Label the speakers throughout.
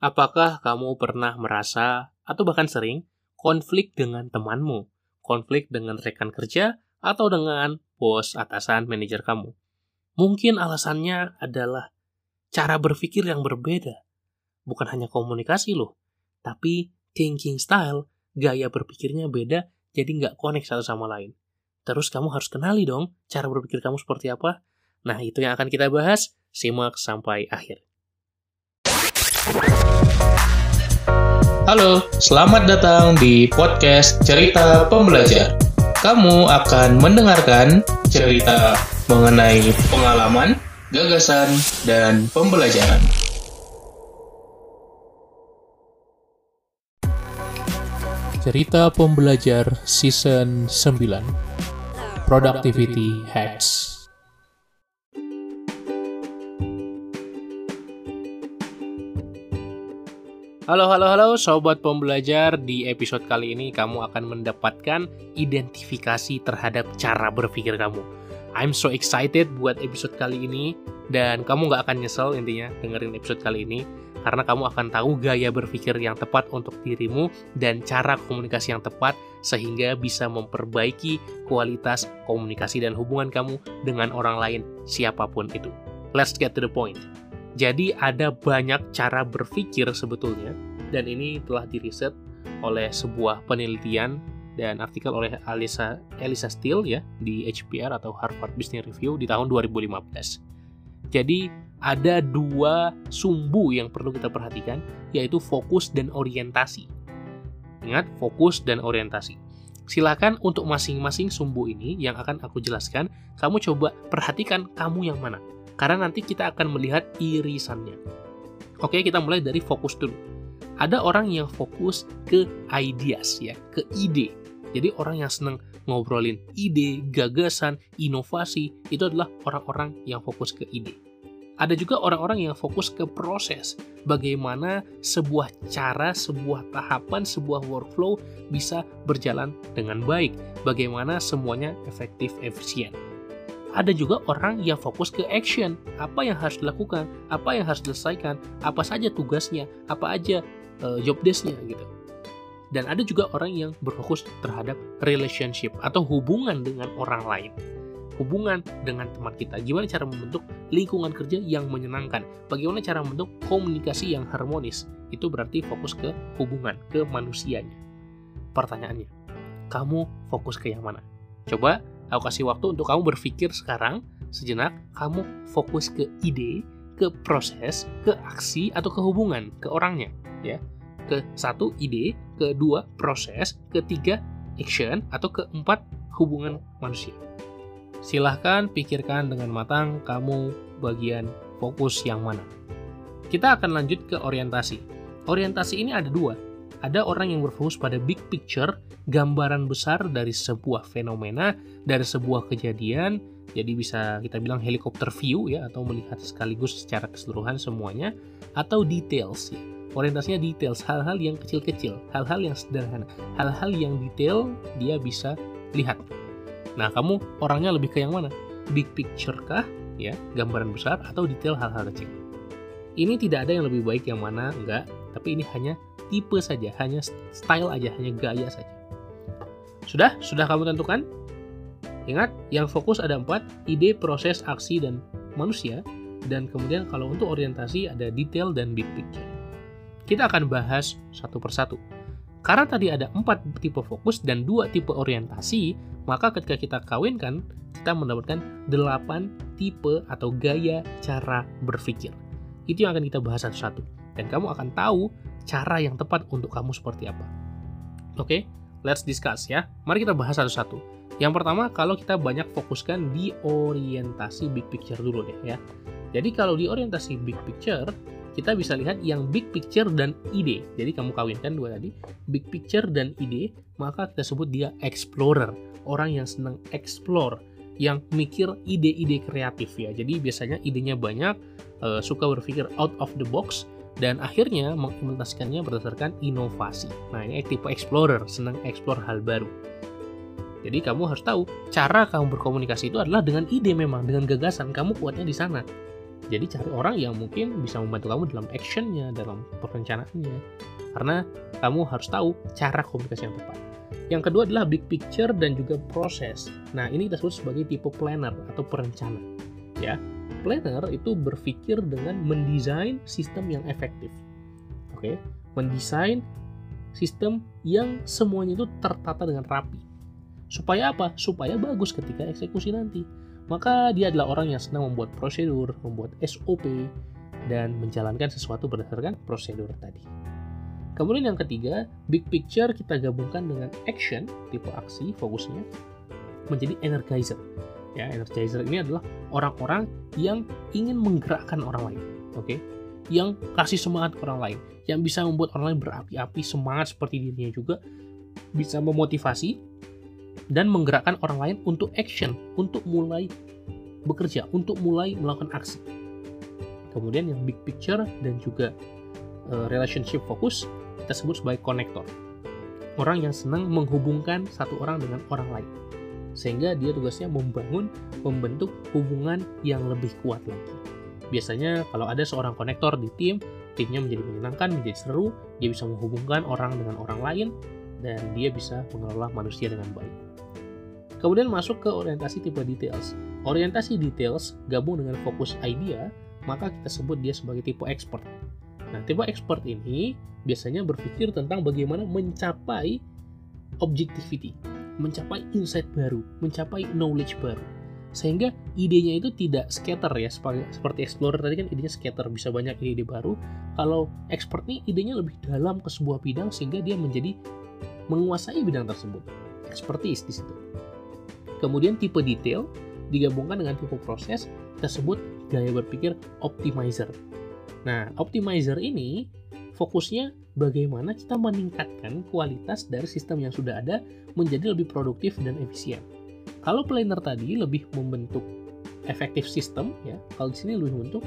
Speaker 1: Apakah kamu pernah merasa atau bahkan sering konflik dengan temanmu, konflik dengan rekan kerja, atau dengan bos, atasan, manajer kamu? Mungkin alasannya adalah cara berpikir yang berbeda. Bukan hanya komunikasi loh, tapi thinking style, gaya berpikirnya beda, jadi nggak connect satu sama lain. Terus kamu harus kenali dong cara berpikir kamu seperti apa. Nah, itu yang akan kita bahas. Simak sampai akhir.
Speaker 2: Halo, selamat datang di podcast Cerita Pembelajar. Kamu akan mendengarkan cerita mengenai pengalaman, gagasan, dan pembelajaran. Cerita Pembelajar Season 9 Productivity Hacks
Speaker 1: Halo, halo, halo Sobat Pembelajar. Di episode kali ini kamu akan mendapatkan identifikasi terhadap cara berpikir kamu. I'm so excited buat episode kali ini dan kamu nggak akan nyesel intinya dengerin episode kali ini karena kamu akan tahu gaya berpikir yang tepat untuk dirimu dan cara komunikasi yang tepat sehingga bisa memperbaiki kualitas komunikasi dan hubungan kamu dengan orang lain siapa pun itu. Let's get to the point. Jadi ada banyak cara berpikir sebetulnya dan ini telah diriset oleh sebuah penelitian dan artikel oleh Alisa Elisa Steele ya di HBR atau Harvard Business Review di tahun 2015. Jadi ada dua sumbu yang perlu kita perhatikan yaitu fokus dan orientasi. Ingat fokus dan orientasi. Silakan untuk masing-masing sumbu ini yang akan aku jelaskan, kamu coba perhatikan kamu yang mana karena nanti kita akan melihat irisannya. Oke, kita mulai dari fokus dulu. Ada orang yang fokus ke ideas ya, ke ide. Jadi orang yang senang ngobrolin ide, gagasan, inovasi, itu adalah orang-orang yang fokus ke ide. Ada juga orang-orang yang fokus ke proses, bagaimana sebuah cara, sebuah tahapan, sebuah workflow bisa berjalan dengan baik, bagaimana semuanya efektif, efisien ada juga orang yang fokus ke action. Apa yang harus dilakukan, apa yang harus diselesaikan, apa saja tugasnya, apa aja uh, job desknya gitu. Dan ada juga orang yang berfokus terhadap relationship atau hubungan dengan orang lain. Hubungan dengan teman kita. Gimana cara membentuk lingkungan kerja yang menyenangkan? Bagaimana cara membentuk komunikasi yang harmonis? Itu berarti fokus ke hubungan, ke manusianya. Pertanyaannya, kamu fokus ke yang mana? Coba Aku kasih waktu untuk kamu berpikir sekarang sejenak, kamu fokus ke ide, ke proses, ke aksi atau ke hubungan, ke orangnya, ya. Ke satu ide, kedua proses, ketiga action atau keempat hubungan manusia. Silahkan pikirkan dengan matang kamu bagian fokus yang mana. Kita akan lanjut ke orientasi. Orientasi ini ada dua, ada orang yang berfokus pada big picture, gambaran besar dari sebuah fenomena, dari sebuah kejadian, jadi bisa kita bilang helikopter view ya, atau melihat sekaligus secara keseluruhan semuanya, atau details ya. Orientasinya details, hal-hal yang kecil-kecil, hal-hal yang sederhana, hal-hal yang detail dia bisa lihat. Nah, kamu orangnya lebih ke yang mana? Big picture kah? Ya, gambaran besar atau detail hal-hal kecil? Ini tidak ada yang lebih baik yang mana, enggak, tapi ini hanya tipe saja, hanya style aja, hanya gaya saja. Sudah? Sudah kamu tentukan? Ingat, yang fokus ada empat, ide, proses, aksi, dan manusia. Dan kemudian kalau untuk orientasi ada detail dan big picture. Kita akan bahas satu persatu. Karena tadi ada empat tipe fokus dan dua tipe orientasi, maka ketika kita kawinkan, kita mendapatkan delapan tipe atau gaya cara berpikir. Itu yang akan kita bahas satu-satu. Dan kamu akan tahu cara yang tepat untuk kamu seperti apa. Oke, okay, let's discuss ya. Mari kita bahas satu-satu. Yang pertama, kalau kita banyak fokuskan di orientasi big picture dulu deh ya. Jadi kalau di orientasi big picture, kita bisa lihat yang big picture dan ide. Jadi kamu kawinkan dua tadi, big picture dan ide, maka kita sebut dia explorer, orang yang senang explore, yang mikir ide-ide kreatif ya. Jadi biasanya idenya banyak, uh, suka berpikir out of the box, dan akhirnya mengimplementasikannya berdasarkan inovasi. Nah, ini tipe explorer, senang explore hal baru. Jadi kamu harus tahu cara kamu berkomunikasi itu adalah dengan ide memang, dengan gagasan. Kamu kuatnya di sana. Jadi cari orang yang mungkin bisa membantu kamu dalam actionnya, dalam perencanaannya. Karena kamu harus tahu cara komunikasi yang tepat. Yang kedua adalah big picture dan juga proses. Nah, ini kita sebut sebagai tipe planner atau perencana. Ya, planner itu berpikir dengan mendesain sistem yang efektif. Oke, mendesain sistem yang semuanya itu tertata dengan rapi. Supaya apa? Supaya bagus ketika eksekusi nanti. Maka dia adalah orang yang senang membuat prosedur, membuat SOP, dan menjalankan sesuatu berdasarkan prosedur tadi. Kemudian yang ketiga, big picture kita gabungkan dengan action, tipe aksi, fokusnya, menjadi energizer. Ya, energizer ini adalah orang-orang yang ingin menggerakkan orang lain. Oke, okay? yang kasih semangat ke orang lain, yang bisa membuat orang lain berapi-api semangat seperti dirinya juga, bisa memotivasi dan menggerakkan orang lain untuk action, untuk mulai bekerja, untuk mulai melakukan aksi. Kemudian yang big picture dan juga uh, relationship fokus kita sebut sebagai konektor. Orang yang senang menghubungkan satu orang dengan orang lain. Sehingga dia tugasnya membangun, membentuk hubungan yang lebih kuat lagi. Biasanya kalau ada seorang konektor di tim, timnya menjadi menyenangkan, menjadi seru, dia bisa menghubungkan orang dengan orang lain, dan dia bisa mengelola manusia dengan baik. Kemudian masuk ke orientasi tipe details. Orientasi details gabung dengan fokus idea, maka kita sebut dia sebagai tipe expert. Nah, tipe expert ini biasanya berpikir tentang bagaimana mencapai objectivity, mencapai insight baru, mencapai knowledge baru. Sehingga idenya itu tidak scatter ya, seperti explorer tadi kan idenya scatter, bisa banyak ide-ide baru. Kalau expert ini idenya lebih dalam ke sebuah bidang sehingga dia menjadi menguasai bidang tersebut. Expertise di situ. Kemudian tipe detail digabungkan dengan tipe proses kita sebut gaya berpikir optimizer. Nah, optimizer ini fokusnya bagaimana kita meningkatkan kualitas dari sistem yang sudah ada menjadi lebih produktif dan efisien. Kalau planner tadi lebih membentuk efektif sistem ya, kalau di sini lebih membentuk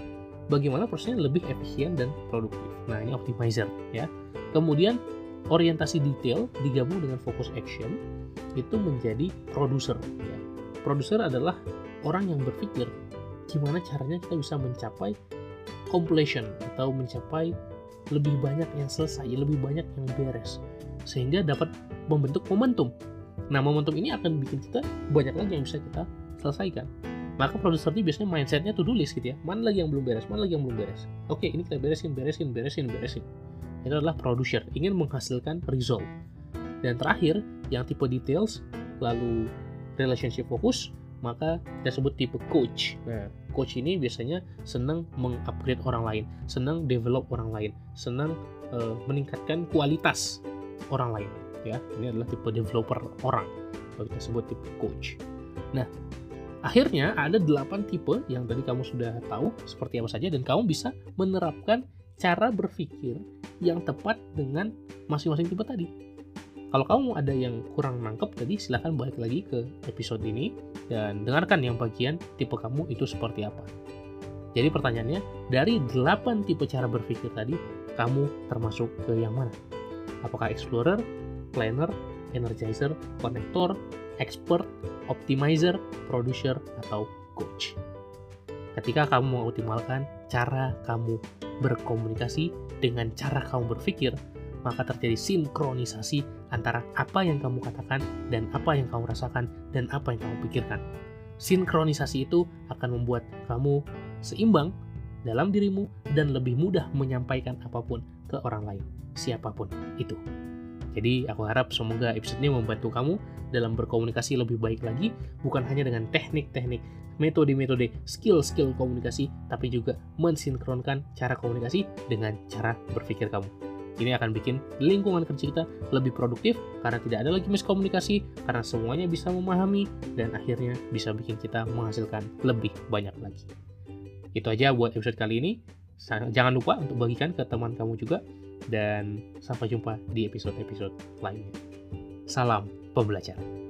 Speaker 1: bagaimana prosesnya lebih efisien dan produktif. Nah, ini optimizer ya. Kemudian orientasi detail digabung dengan fokus action itu menjadi produser ya. Produser adalah orang yang berpikir gimana caranya kita bisa mencapai completion atau mencapai lebih banyak yang selesai, lebih banyak yang beres sehingga dapat membentuk momentum. Nah, momentum ini akan bikin kita banyak lagi yang bisa kita selesaikan. Maka produser ini biasanya mindsetnya tuh do list gitu ya. Mana lagi yang belum beres, mana lagi yang belum beres. Oke, ini kita beresin, beresin, beresin, beresin. Itu adalah producer, ingin menghasilkan result. Dan terakhir, yang tipe details, lalu relationship fokus, maka kita sebut tipe coach. Nah, coach ini biasanya senang mengupgrade orang lain, senang develop orang lain, senang uh, meningkatkan kualitas orang lain. Ya, ini adalah tipe developer orang. Kalau kita sebut tipe coach. Nah, akhirnya ada 8 tipe yang tadi kamu sudah tahu seperti apa saja dan kamu bisa menerapkan cara berpikir yang tepat dengan masing-masing tipe tadi. Kalau kamu ada yang kurang nangkep tadi, silahkan balik lagi ke episode ini dan dengarkan yang bagian tipe kamu itu seperti apa. Jadi pertanyaannya, dari 8 tipe cara berpikir tadi, kamu termasuk ke yang mana? Apakah explorer, planner, energizer, connector, expert, optimizer, producer, atau coach? Ketika kamu mengoptimalkan cara kamu berkomunikasi dengan cara kamu berpikir, maka terjadi sinkronisasi antara apa yang kamu katakan dan apa yang kamu rasakan dan apa yang kamu pikirkan. Sinkronisasi itu akan membuat kamu seimbang dalam dirimu dan lebih mudah menyampaikan apa pun ke orang lain, siapa pun itu. Jadi aku harap semoga episode ini membantu kamu dalam berkomunikasi lebih baik lagi, bukan hanya dengan teknik-teknik, metode-metode, skill-skill komunikasi, tapi juga mensinkronkan cara komunikasi dengan cara berpikir kamu. Ini akan bikin lingkungan kerja kita lebih produktif karena tidak ada lagi miskomunikasi, karena semuanya bisa memahami, dan akhirnya bisa bikin kita menghasilkan lebih banyak lagi. Itu aja buat episode kali ini. Jangan lupa untuk bagikan ke teman kamu juga, dan sampai jumpa di episode-episode lainnya. Salam pembelajaran.